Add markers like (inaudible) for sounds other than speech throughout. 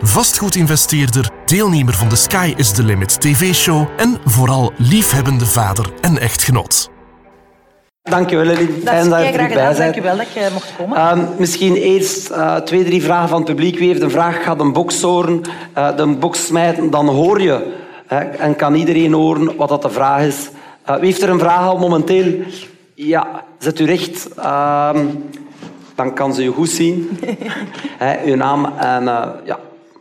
vastgoedinvesteerder, deelnemer van de Sky is the Limit TV-show en vooral liefhebbende vader en echtgenoot. Dankjewel, Lili. Fijn dat je er bij bent. Dankjewel dat je mocht komen. Ehm, misschien eerst eh, twee, drie vragen van het publiek. Wie heeft een vraag? Gaat een box horen, eh, de box smijten, dan hoor je. Hè, en kan iedereen horen wat dat de vraag is. Eh, wie heeft er een vraag al momenteel? Ja, zet u recht. Ehm, dan kan ze u goed zien. (laughs) Hè, uw naam en eh, ja.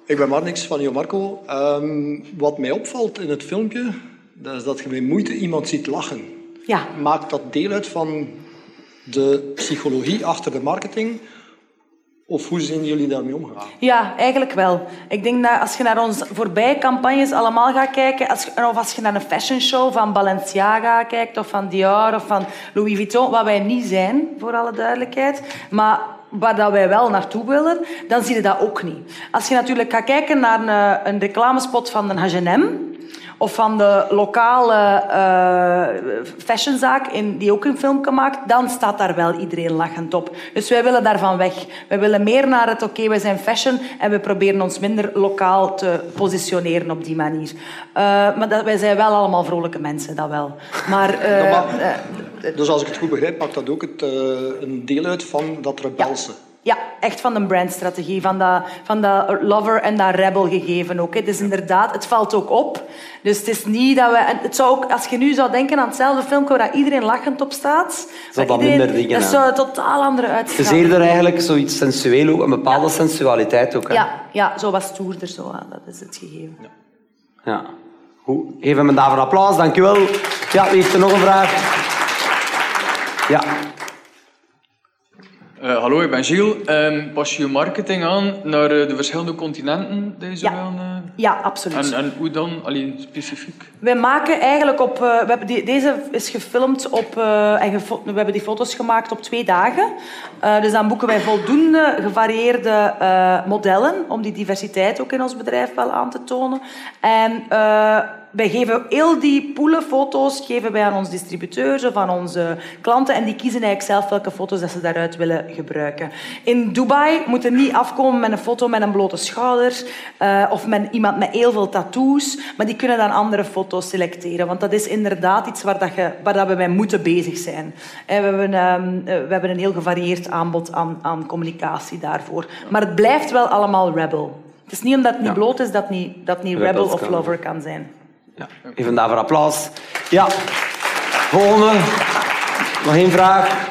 Ik ben Marnix van Jo Marco. Ehm, wat mij opvalt in het filmpje, dat is dat je met moeite iemand ziet lachen. Ja. Maakt dat deel uit van de psychologie achter de marketing? Of hoe zijn jullie daarmee omgegaan? Ja, eigenlijk wel. Ik denk dat als je naar onze voorbije campagnes allemaal gaat kijken, als, je- of als je naar een fashion show van Balenciaga kijkt, of van Dior, of van Louis Vuitton, wat wij niet zijn, voor alle duidelijkheid, maar waar dat wij wel naartoe willen, dan zie je dat ook niet. Als je natuurlijk gaat kijken naar een, een reclamespot van een H&M, of van de lokale eh, fashionzaak in, die ook een film maken, dan staat daar wel iedereen lachend op. Dus wij willen daarvan weg. We willen meer naar het oké, wij zijn fashion en we proberen ons minder lokaal te positioneren op die manier. Eh, maar dat, wij zijn wel allemaal vrolijke mensen, dat wel. Maar, eh, eh, Dus als ik het goed begrijp, maakt dat ook het, eh, een deel uit van dat rebelse. Ja, echt van de brandstrategie, van dat, van dat lover en dat rebel gegeven ook. hè. Het is inderdaad, het valt ook op. Dus het is niet dat we... En het zou ook, als je nu zou denken aan hetzelfde filmpje waar iedereen lachend op staat... dat iedereen- minder dingen Dat aan. zou een totaal andere Het is eerder eigenlijk zoiets sensueel, ook, een bepaalde sensualiteit ook. Hè? Ja, ja, zo wat stoerder. Zo, dat is het gegeven. Ja. Goed. Geef hem daarvoor een applaus, dankjewel. Ja, wie heeft er nog een vraag? Ja. Eh, hallo, ik ben Gilles. Ehm, pas je marketing aan naar eh, de verschillende continenten zo Ja. gaan, eh, Ja, absoluut. en, en hoe dan? Alleen specifiek. Wij maken eigenlijk op... we hebben die, deze is gefilmd op... en we hebben die foto's gemaakt op twee dagen. Dus dan boeken wij voldoende gevarieerde modellen om die diversiteit ook in ons bedrijf wel aan te tonen. En wij geven heel die poelen foto's geven wij aan onze distributeurs of aan onze klanten en die kiezen eigenlijk zelf welke foto's dat ze daaruit willen gebruiken. In Dubai moet er niet afkomen met een foto met een blote schouder eh, of met iemand met heel veel tattoos, maar die kunnen dan andere foto's selecteren, want dat is inderdaad iets waar, dat je, waar dat we mee moeten bezig zijn. En we, hebben, ehm, eh, we hebben een heel gevarieerd aanbod aan, aan communicatie daarvoor. Maar het blijft wel allemaal rebel. Het is niet omdat het niet bloot is dat het niet, dat niet rebel of lover kan zijn. Ja. Hem daarvoor applaus. Ja. Volgende. Nog één vraag.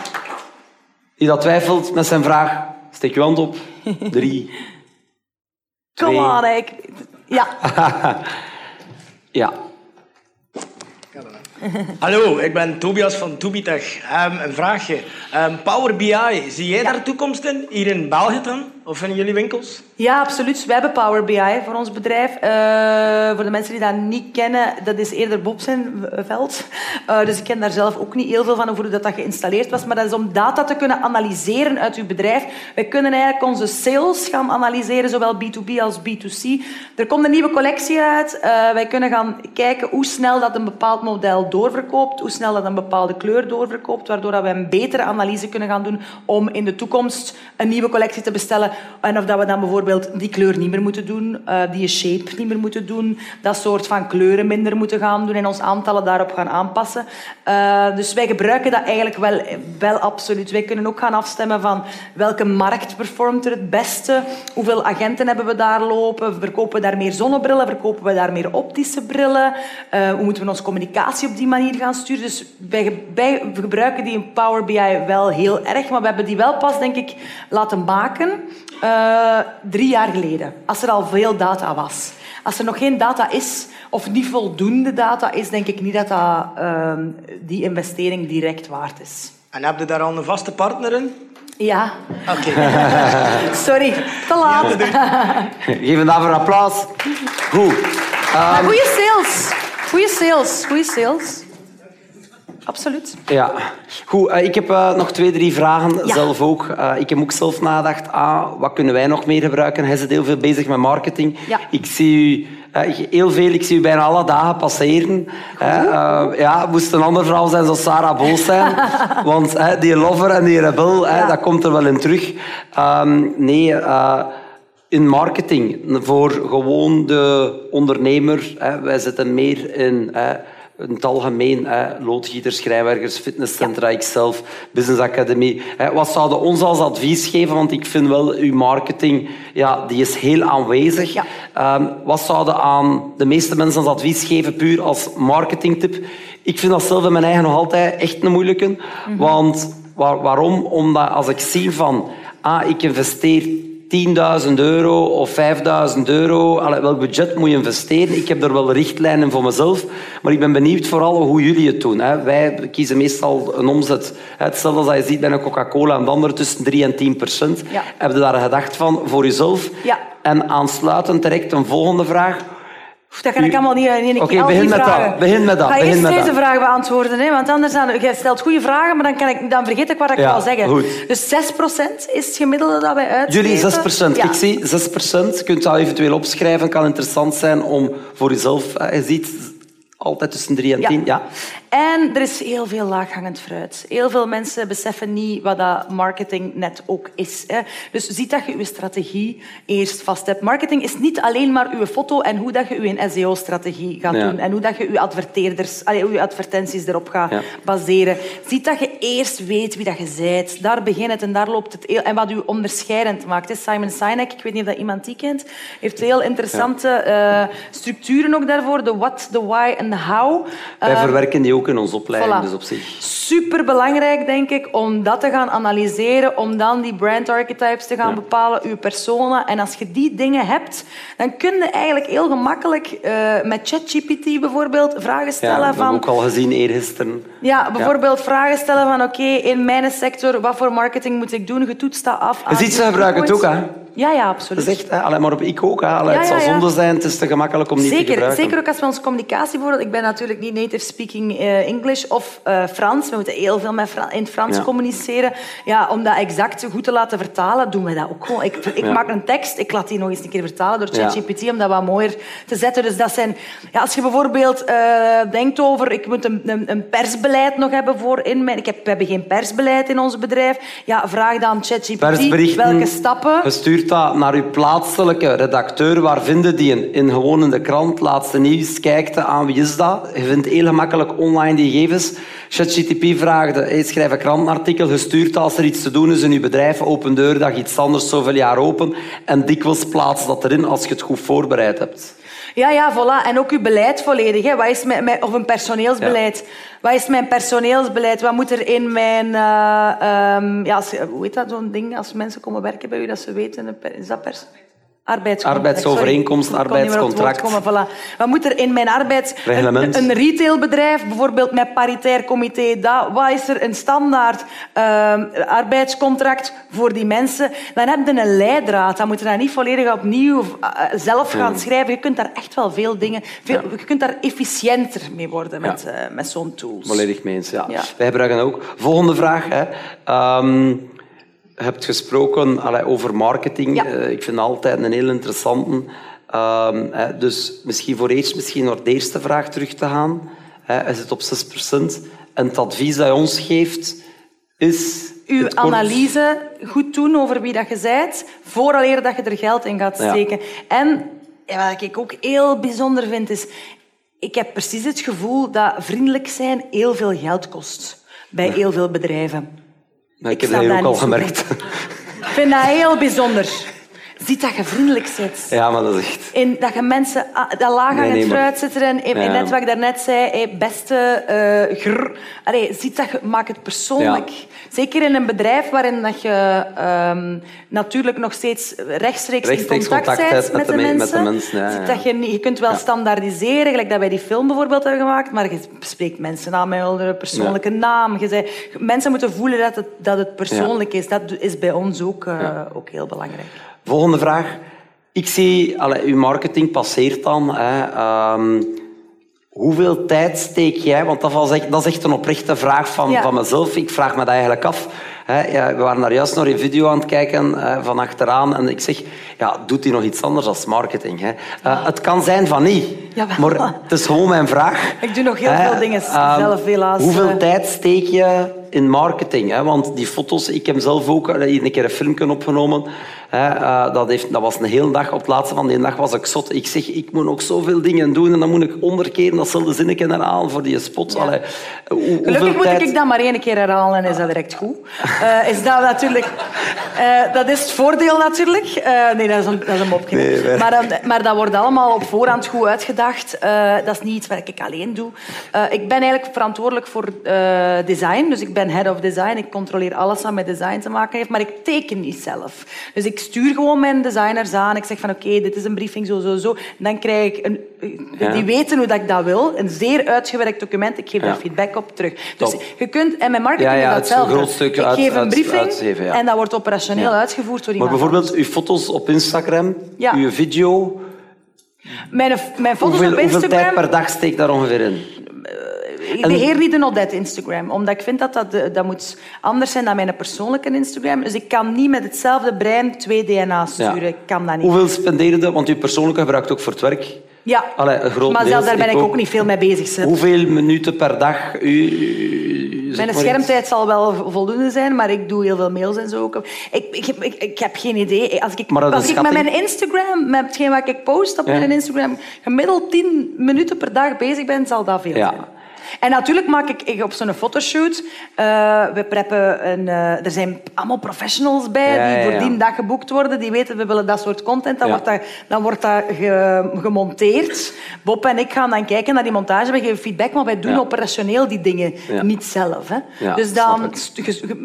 Wie dat twijfelt met zijn vraag, steek je hand op. Drie. (laughs) Come Twee. on, (laughs) ik... Ja. Ja. (laughs) Hallo, ik ben Tobias van Tubitech. Ehm, een vraagje. Ehm, Power BI, zie jij daar toekomst in? Hier in België dan? Of in jullie winkels? Ja, absoluut. We hebben Power BI voor ons bedrijf. Eh, voor de mensen die dat niet kennen, dat is eerder Bob zijn veld. Eh, dus ik ken daar zelf ook niet heel veel van hoe dat, dat geïnstalleerd was. Maar dat is om data te kunnen analyseren uit uw bedrijf. Wij kunnen eigenlijk onze sales gaan analyseren, zowel B2B als B2C. Er komt een nieuwe collectie uit. Eh, wij kunnen gaan kijken hoe snel dat een bepaald model doorverkoopt, hoe snel dat een bepaalde kleur doorverkoopt, waardoor dat we een betere analyse kunnen gaan doen om in de toekomst een nieuwe collectie te bestellen en of dat we dan bijvoorbeeld die kleur niet meer moeten doen, eh, die shape niet meer moeten doen, dat soort van kleuren minder moeten gaan doen en ons aantallen daarop gaan aanpassen. Eh, dus wij gebruiken dat eigenlijk wel, wel absoluut. Wij kunnen ook gaan afstemmen van welke markt performt er het beste, hoeveel agenten hebben we daar lopen, verkopen we daar meer zonnebrillen, verkopen we daar meer optische brillen, Eh, hoe moeten we onze communicatie op die manier gaan sturen. Dus wij, ge- wij gebruiken die in Power BI wel heel erg, maar we hebben die wel pas, denk ik, laten maken eh, drie jaar geleden, als er al veel data was. Als er nog geen data is, of niet voldoende data is, denk ik niet dat, dat ehm, die investering direct waard is. En heb je daar al een vaste partner in? Ja, Oké. (laughs) sorry, te laat. Geef hem daarvoor een applaus. Goed. Maar goede sales. Goede sales. Goede sales. absoluut. Ja, goed. eh, ik heb eh, nog twee, drie vragen Ja. zelf ook. Eh, ik heb ook zelf nagedacht, ah, wat kunnen wij nog meer gebruiken? Hij zit heel veel bezig met marketing. Ja. Ik zie u heel veel, ik zie u bijna alle dagen passeren. ja, moest een andere vrouw zijn, zou Sarah Bols zijn. (laughs) Want die lover en die rebel, Ja. dat komt er wel in terug. Ehm, nee, in marketing, voor gewoon de ondernemer. Hè, wij zitten meer in... Hè, in het algemeen, hè, loodgieters, schrijnwerkers, fitnesscentra, ikzelf, Business Academy. Hè, wat zouden ons als advies geven? Want ik vind wel, uw marketing ja, die is heel aanwezig. Ja. Ehm, wat zouden aan de meeste mensen als advies geven, puur als marketingtip? Ik vind dat zelf in mijn eigen nog altijd echt een moeilijke. Want waar- waarom? Omdat als ik zie van, ah, ik investeer 10.000 euro of 5.000 euro. Allee, welk budget moet je investeren? Ik heb er wel richtlijnen voor mezelf. Maar ik ben benieuwd vooral hoe jullie het doen. Hè. Wij kiezen meestal een omzet. hè, Hetzelfde als je ziet bij een Coca-Cola en de andere tussen 3 en 10 procent. Ja. Heb je daar gedacht van voor jezelf? Ja. En aansluitend direct een volgende vraag. Dat kan ik allemaal niet, niet Oké, al die begin met dat. Begin met dat. Ga Begin eerst met deze dat. vraag beantwoorden, hè? want anders dan, jij stelt goede vragen, maar dan, kan ik, dan vergeet ik wat ik Ja, wil zeggen. goed. Dus 6% is het gemiddelde dat wij uitgeven. Jullie 6 procent. Ja. Ik zie 6 procent. Je kunt dat eventueel opschrijven. kan interessant zijn om voor jezelf... eh, Je ziet altijd tussen 3 en 10. Ja. En er is heel veel laaghangend fruit. Heel veel mensen beseffen niet wat dat marketing net ook is. Hè. Dus ziet dat je je strategie eerst vast hebt. Marketing is niet alleen maar je foto en hoe dat je je SEO-strategie gaat Ja. doen. En hoe dat je je adverteerders, allee, hoe je advertenties erop gaat Ja. baseren. Ziet dat je eerst weet wie dat je bent. Daar begint het en daar loopt het. heel- En wat je onderscheidend maakt. hè. Simon Sinek, ik weet niet of dat iemand die kent, heeft heel interessante eh, structuren ook daarvoor. De what, the why en de how. Wij Eh, verwerken die ook in onze opleiding, voilà. dus op zich. Super belangrijk, denk ik, om dat te gaan analyseren, om dan die brand archetypes te gaan Ja. bepalen, uw persona. En als je die dingen hebt, dan kun je eigenlijk heel gemakkelijk eh, met ChatGPT bijvoorbeeld vragen Ja, stellen dat hebben van... we ook al gezien eergisteren. Ja, bijvoorbeeld vragen stellen van oké, in mijn sector, wat voor marketing moet ik doen? Je toetst dat af. Je aan ziet, ze gebruiken het ook, hè? Ja, ja, absoluut. Echt, hè? Allee, maar op ik ook. Hè? Allee, Ja, het zal zonde zijn, het is te gemakkelijk om niet te Zeker, gebruiken. zeker ook als we onze communicatie bijvoorbeeld... Ik ben natuurlijk niet native speaking eh, English of eh, Frans. We moeten heel veel met Fra- in het Frans communiceren. Ja, om dat exact goed te laten vertalen, doen we dat ook gewoon. Ik, ik maak een tekst, ik laat die nog eens een keer vertalen door. ChatGPT om dat wat mooier te zetten. Dus dat zijn... Ja, als je bijvoorbeeld eh, denkt over... Ik moet een, een, een persbeleid nog hebben voor in mijn... Ik heb, we hebben geen persbeleid in ons bedrijf. Ja, vraag dan ChatGPT welke stappen... naar uw plaatselijke redacteur. Waar vinden die in? In gewoon in de krant, laatste nieuws. Kijkt aan wie is dat. Je vindt heel gemakkelijk online die gegevens. ChatGTP vraagt, hey, schrijf een krantenartikel. Dat als er iets te doen is in je bedrijf. Open deurdag, iets anders, zoveel jaar open. En dikwijls plaats dat erin als je het goed voorbereid hebt. Ja, ja, voilà. En ook uw beleid volledig. Hè. Wat is mijn, mijn- of een personeelsbeleid. Wat is mijn personeelsbeleid? Wat moet er in mijn... ehm, ja, als, hoe heet dat, zo'n ding? Als mensen komen werken bij u, dat ze weten... Is dat pers... Arbeidscontract. Arbeidsovereenkomst, arbeidscontract. Voilà. Wat moet er in mijn arbeids... Reglement. Een, een retailbedrijf, bijvoorbeeld met paritair comité, dat, wat is er een standaard ehm, arbeidscontract voor die mensen? Dan heb je een leidraad. Dan moet je dat niet volledig opnieuw eh, zelf gaan schrijven. Je kunt daar echt wel veel dingen... Veel, Je kunt daar efficiënter mee worden met, eh, met zo'n tools. Volledig mee eens, ja. Ja. Wij gebruiken dat ook. Volgende vraag. Hè. Ehm, hebt gesproken allee, over marketing. Ja. Eh, ik vind altijd een heel interessante. Ehm, dus misschien voor eerst misschien naar de eerste vraag terug te gaan. Hij zit op 6%. En het advies dat je ons geeft is... Uw het analyse goed doen over wie dat je bent, vooraleer dat je er geld in gaat Ja. steken. En ja, wat ik ook heel bijzonder vind, is... Ik heb precies het gevoel dat vriendelijk zijn heel veel geld kost. Bij heel veel bedrijven. Maar ik Ik heb dat hier ook al gemerkt. Ik vind dat heel bijzonder. Ziet dat je vriendelijk bent. Ja, maar dat is echt... In, dat je mensen... ah, Dat laag aan Nee, het maar- fruit zit erin. In, in Ja. net wat ik daarnet zei, hey, beste grr. Allee, ziet dat je, maak het persoonlijk. Ja. Zeker in een bedrijf waarin dat je ehm, natuurlijk nog steeds rechtstreeks, Rechtstreeks in contact, contact bent met, met de de me- mensen. met de mensen, ja, Ziet. Dat je, niet- je kunt wel standaardiseren, gelijk dat wij die film bijvoorbeeld hebben gemaakt, maar je spreekt mensen aan met hun persoonlijke naam. Je zei, mensen moeten voelen dat het, dat het persoonlijk is. Dat is bij ons ook, eh, ook heel belangrijk. Volgende vraag. Ik zie, allee, uw marketing passeert dan. Hè, ehm, Hoeveel tijd steek jij? Want dat, was echt, dat is echt een oprechte vraag van, Ja. van mezelf. Ik vraag me dat eigenlijk af. Hè, ja, we waren daar juist nog een video aan het kijken eh, van achteraan. En ik zeg, ja, doet hij nog iets anders als marketing? Hè? Eh, het kan zijn van niet. Jawel. Maar het is gewoon mijn vraag. Ik doe nog heel Hè, veel dingen ehm, zelf, helaas. Hoeveel Eh, tijd steek je in marketing? Hè? Want die foto's, ik heb zelf ook een keer een filmpje opgenomen. Eh, dat, heeft, dat was een hele dag. Op het laatste van die dag was ik zot. Ik zeg, ik moet ook zoveel dingen doen. En dan moet ik honderd keer datzelfde zinnetje herhalen voor die spot. Ja. Allee, hoe- Gelukkig moet tijd... ik dat maar één keer herhalen en is dat direct goed. Eh, is dat natuurlijk... eh, dat is het voordeel natuurlijk. Nee, dat is een, dat is een mopje. Nee, nee. Maar, dan- maar dat wordt allemaal op voorhand goed uitgedacht. Dat is niet iets wat ik alleen doe. Ik ben eigenlijk verantwoordelijk voor design. Dus ik ben head of design. Ik controleer alles wat met design te maken heeft. Maar ik teken niet zelf. Dus ik stuur gewoon mijn designers aan. Ik zeg van oké, dit is een briefing, zo, zo, zo. En dan krijg ik een... Ja. Die weten hoe dat ik dat wil. Een zeer uitgewerkt document. Ik geef Ja. daar feedback op terug. Dus Top. je kunt... En mijn marketing Ja, ja, is het is datzelfde. een groot stuk ik uit- geef een uit- briefing uitgeven, ja. en dat wordt operationeel uitgevoerd door Maar iemand bijvoorbeeld uw foto's op Instagram, Ja. uw video... Mijn, mijn foto's Hoeveel, op hoeveel tijd Instagram... per dag steekt daar ongeveer in? Ik beheer niet de Odette Instagram, omdat ik vind dat dat, de- dat moet anders zijn dan mijn persoonlijke Instagram. Dus ik kan niet met hetzelfde brein twee DNA's sturen. Ja. Ik kan dat niet. Hoeveel spendeer je? Want uw persoonlijke gebruikt ook voor het werk. Ja, Allee, een groot maar zelfs daar ben ik ook. ook niet veel mee bezig. zelf. Hoeveel minuten per dag? U, Mijn schermtijd zal wel voldoende zijn, maar ik doe heel veel mails en zo ook. Ik, ik, heb- ik, ik heb geen idee. Als ik, als ik een met mijn Instagram, met hetgeen wat ik post op Ja. mijn Instagram, gemiddeld 10 minuten per dag bezig ben, zal dat veel Ja. zijn. En natuurlijk maak ik, ik op zo'n fotoshoot. eh, we preppen een, eh, er zijn allemaal professionals bij Ja, die ja, voor die dag geboekt worden. Die weten we willen dat soort content. Dan wordt dat, dan wordt dat ge- gemonteerd. Bob en ik gaan dan kijken naar die montage. We geven feedback, maar wij doen operationeel die dingen niet zelf. Hè. Dus dan,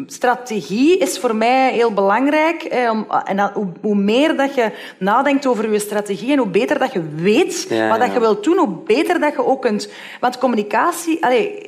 strategie is voor mij heel belangrijk. Hè, om, en dan, hoe, hoe meer dat je nadenkt over je strategie en hoe beter dat je weet wat dat je wilt doen, hoe beter dat je ook kunt... Want communicatie... Allee,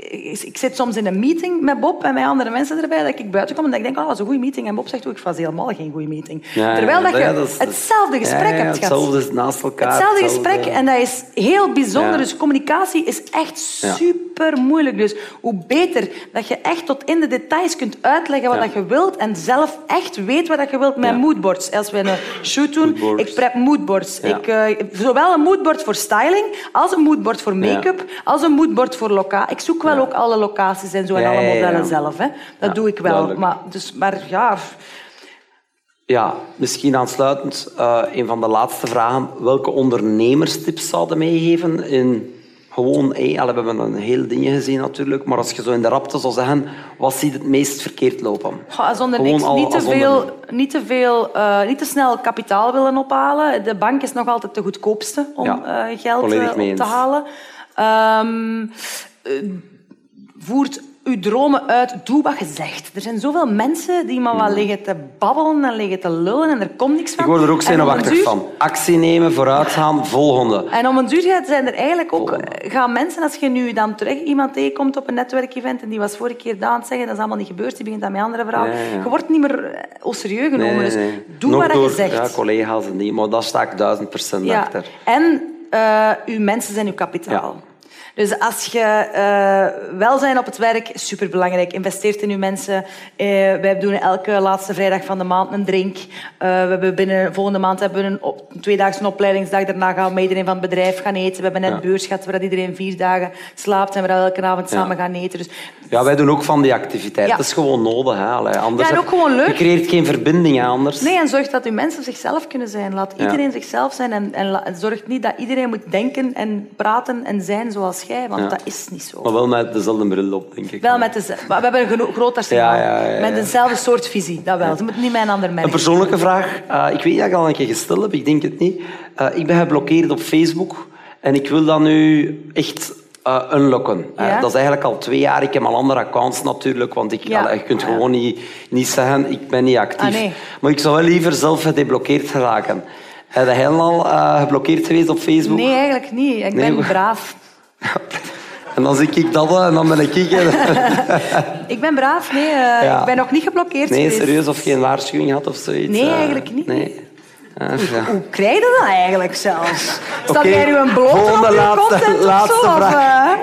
ik zit soms in een meeting met Bob en met andere mensen erbij, dat ik buiten kom en dat ik denk, oh, dat is een goede meeting. En Bob zegt, oh, ik was helemaal geen goede meeting. Ja, Terwijl dat je ja, dat is- hetzelfde gesprek Ja, hebt gehad. Hetzelfde naast elkaar. Hetzelfde gesprek en dat is heel bijzonder. Dus communicatie is echt super moeilijk. Dus hoe beter dat je echt tot in de details kunt uitleggen wat dat je wilt en zelf echt weet wat dat je wilt met moodboards. Als we een shoot doen, Moodboards. ik prep moodboards. Ik, eh, zowel een moodboard voor styling, als een moodboard voor make-up, als een moodboard voor locatie. Ik zoek wel ook alle locaties en zo en Ja, alle ja, ja. modellen zelf. Hè. Dat Ja, doe ik wel. duidelijk. Maar, dus, maar ja, Ja, misschien aansluitend eh, een van de laatste vragen. Welke ondernemerstips zouden meegeven in gewoon... Hey, allee, we hebben een heel dingen gezien natuurlijk, maar als je zo in de rapte zou zeggen, wat ziet het meest verkeerd lopen? Goh, Als al- niet, te veel, niet, te veel, eh, niet te snel kapitaal willen ophalen. De bank is nog altijd de goedkoopste om Ja, eh, geld eh, op te halen. Ehm, eh, voert uw dromen uit. Doe wat je zegt. Er zijn zoveel mensen die maar wat liggen te babbelen en liggen te lullen en er komt niks van. Ik word er ook zenuwachtig duur- van. Actie nemen, vooruitgaan, volgende. en om een duur gaat- zijn er eigenlijk ook... Volgende. Gaan mensen, als je nu dan terug iemand tegenkomt op een netwerkevent en die was vorige keer daar aan het zeggen, dat is allemaal niet gebeurd, die begint dan met andere verhalen. Ja, ja. Je wordt niet meer eh, au serieus genomen. Nee, Dus nee, doe Nog wat door, je zegt. Ja, collega's en die, maar daar sta ik duizend procent Ja. achter. En eh, uw mensen zijn uw kapitaal. Dus als je eh welzijn op het werk, superbelangrijk. Investeert in uw mensen. Eh, wij doen elke laatste vrijdag van de maand een drink. Eh, we hebben binnen, volgende maand hebben we een, op, een tweedaagse opleidingsdag. Daarna gaan we met iedereen van het bedrijf gaan eten. We hebben net Ja. beurs gehad waar iedereen vier dagen slaapt en we elke avond Ja. samen gaan eten. Dus Ja, wij doen ook van die activiteit. Ja. Dat is gewoon nodig. Hè. Allee, anders Ja, en ook gewoon leuk. Je creëert geen verbinding hè, anders. Nee, en zorg dat uw mensen zichzelf kunnen zijn. Laat iedereen zichzelf zijn en, en zorg niet dat iedereen moet denken en praten en zijn zoals jij, want Ja. dat is niet zo. Maar wel met dezelfde bril op, denk ik. Wel met we hebben een groot arsenaal. Ja. Met dezelfde soort visie, dat wel. Ze moeten niet een ander merk. Een persoonlijke vraag. Eh, ik weet dat ik al een keer gesteld heb, ik denk het niet. Eh, ik ben geblokkeerd op Facebook en ik wil dat nu echt eh, unlocken. Ja? dat is eigenlijk al twee jaar. Ik heb al andere accounts natuurlijk, want ik, Ja. je kunt gewoon niet, niet zeggen, ik ben niet actief. Ah, nee. Maar ik zou wel liever zelf gedeblokkeerd geraken. Heb jij al eh, geblokkeerd geweest op Facebook? Nee, eigenlijk niet. Ik ben braaf. En dan zie ik dat eh, en dan ben ik... ik (laughs) Ik ben braaf, nee. eh, Ja. Ik ben nog niet geblokkeerd Nee, geweest. serieus, of geen waarschuwing had of zoiets? Nee, eh, eigenlijk niet. Nee. Eh, ja. Hoe krijg je dat eigenlijk zelfs? Staat Oké, jij nu een blote op je laatste- of laatste zo? Of, vraag.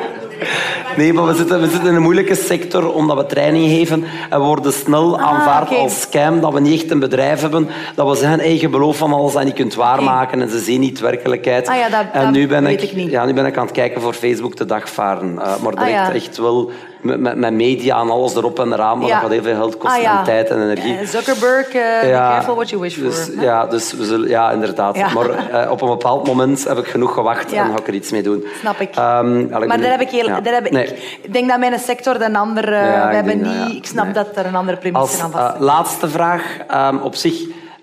Nee, maar we zitten, we zitten in een moeilijke sector omdat we training geven en we worden snel aanvaard Ah, oké. als scam, dat we niet echt een bedrijf hebben, dat we zeggen, hey, je belooft van alles dat je niet kunt waarmaken en ze zien niet de werkelijkheid. Ah ja, dat- en nu ben ik. Ja, nu ben ik aan het kijken voor Facebook te dagvaren. Eh, maar direct Ah ja. echt wel met, met, met media en alles erop en eraan, maar Ja. dat gaat heel veel geld kosten Ah, ja. en tijd en energie. Eh, Zuckerberg, eh, be careful what you wish dus, for. Ja, dus we zullen, ja, inderdaad. Maar eh, op een bepaald moment heb ik genoeg gewacht en ga ik er iets mee doen. Snap ik. Ehm, maar daar heb ik heel, daar heb ik, Nee. ik denk dat mijn sector een ander... Ja, we ik hebben niet, ik snap Nee. dat er een andere premisse aan vast laatste vraag, ehm, op zich,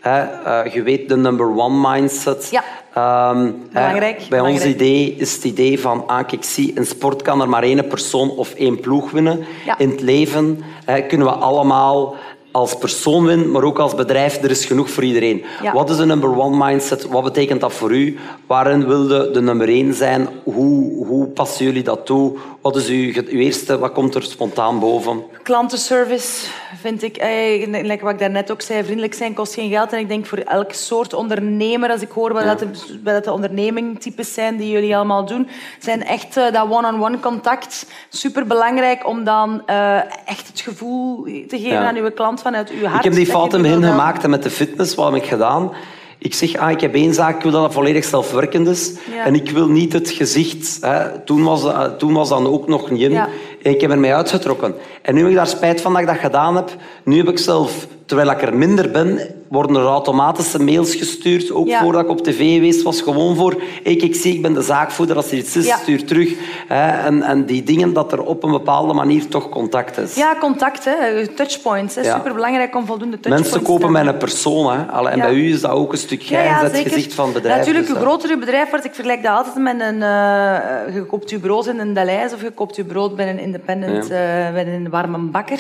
hè, eh, je weet de number one mindset. Ja. Ehm, hè, Belangrijk, bij ons idee is het idee van, ah, zie, in sport kan er maar één persoon of één ploeg winnen. Ja. In het leven hè, kunnen we allemaal als persoon winnen, maar ook als bedrijf. Er is genoeg voor iedereen. Ja. Wat is de number one mindset? Wat betekent dat voor u? Waarin wilde de nummer één zijn? Hoe, hoe passen jullie dat toe? Wat is uw, uw eerste? Wat komt er spontaan boven? Klantenservice vind ik, eh, like wat ik daarnet ook zei, vriendelijk zijn kost geen geld. En ik denk voor elk soort ondernemer, als ik hoor wat, dat, de, wat dat de ondernemingtypes zijn die jullie allemaal doen, zijn echt eh, dat one-on-one contact super belangrijk om dan eh, echt het gevoel te geven Ja. aan uw klant vanuit uw hart. Ik heb die fout in het begin gemaakt en met de fitness, wat heb ik gedaan? Ik zeg, ah, ik heb één zaak, ik wil dat dat volledig zelfwerkend is. Ja. En ik wil niet het gezicht. Hè. Toen, was, eh, toen was dat ook nog niet in. Ja. En ik heb er mij uitgetrokken. En nu heb ik daar spijt van dat ik dat gedaan heb. Nu heb ik zelf, terwijl ik er minder ben, worden er automatische mails gestuurd. Ook Ja. voordat ik op tv geweest was. Gewoon voor, hey, ik zie, ik ben de zaakvoerder. Als er iets is, Ja. stuur terug. Hè. En, en die dingen, dat er op een bepaalde manier toch contact is. Ja, contact, hè. touchpoints. Hè. Ja. Super belangrijk om voldoende touchpoints Mensen kopen met een persoon. Hè. Allee, En bij u is dat ook een stuk bent het gezicht van het bedrijf. Natuurlijk, dus hoe dat- groter je bedrijf wordt, ik vergelijk dat altijd met een... eh, je koopt je brood in een Deleis of je koopt je brood bij een independent, eh, bij een warme bakker.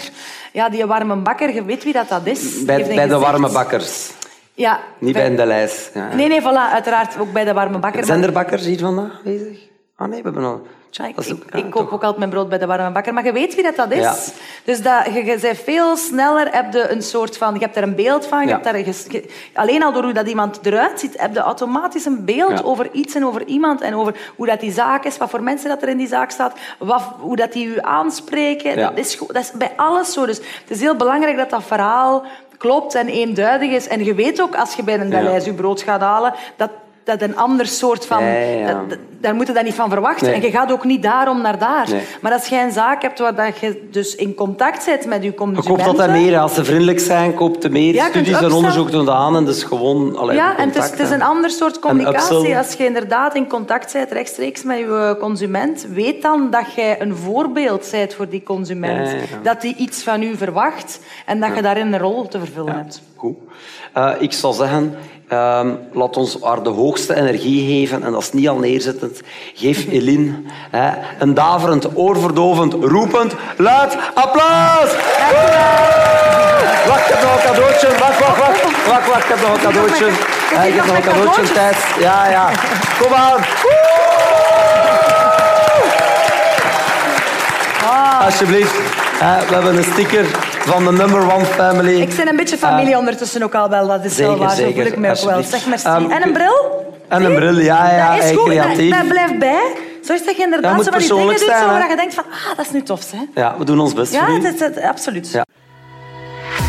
Ja, die warme bakker, je weet wie dat, dat is. Bij, de warme bakkers. Ja. Niet bij een Deleis. Ja. Nee, nee, voilà, uiteraard ook bij de warme bakker. Zijn er bakkers hier vandaag bezig? Ah nee, we hebben al... Ik, ook- ja, koop ook altijd mijn brood bij de warme bakker. Maar je weet wie dat, dat is. Ja. Dus dat, je, je bent veel sneller heb je een soort van... Je hebt er een beeld van. Je Ja. hebt daar een alleen al door hoe dat iemand eruit ziet, heb je automatisch een beeld over iets en over iemand. En over hoe dat die zaak is, wat voor mensen dat er in die zaak staat. Wat, hoe dat die u aanspreken. Dat, is, dat is bij alles zo. Dus het is heel belangrijk dat dat verhaal klopt en eenduidig is. En je weet ook, als je bij een. Daleis je brood gaat halen... Dat, dat een ander soort van... Ja, ja, ja. dat- dat- daar moet je dat niet van verwachten. Nee. En je gaat ook niet daarom naar daar. Nee. Maar als jij een zaak hebt waar dat je dus in contact bent met je Je consumenten... koopt altijd meer. Als ze vriendelijk zijn, koopt je meer. Ja, je Studies en onderzoek doen dat aan. En dus gewoon... Allee, Ja, en het is, het is een ander soort communicatie. Als je inderdaad in contact bent rechtstreeks met je consument, weet dan dat jij een voorbeeld bent voor die consument. Ja, ja, ja. Dat die iets van u verwacht en dat je daarin een rol te vervullen hebt. Goed. Eh, ik zou zeggen, ehm, laat ons haar de hoogste energie geven. En dat is niet al neerzettend. Geef (laughs) Eline hè, een daverend, oorverdovend, roepend, luid applaus! Wacht, ik heb nog een cadeautje. Wacht, wacht, wacht. Wacht, wacht, ik heb nog een cadeautje. Ik heb nog een cadeautje. Thijs. Ja, ja. Kom aan. Alsjeblieft. We hebben een sticker van de number one family. Ik ben een beetje familie ondertussen ook al wel. Dat is wel zeker, waar. Zo voel ik me ook wel. Zeg merci. Ehm, en een bril? En een bril, ja, ja, Dat is goed. Dat, creatief. dat blijft bij. Zorg dat je inderdaad zo van die dingen doet zijn, zo, waar je denkt van, ah, dat is nu tof. Hè? Ja, we doen ons best Ja, voor is, het, absoluut. Ja.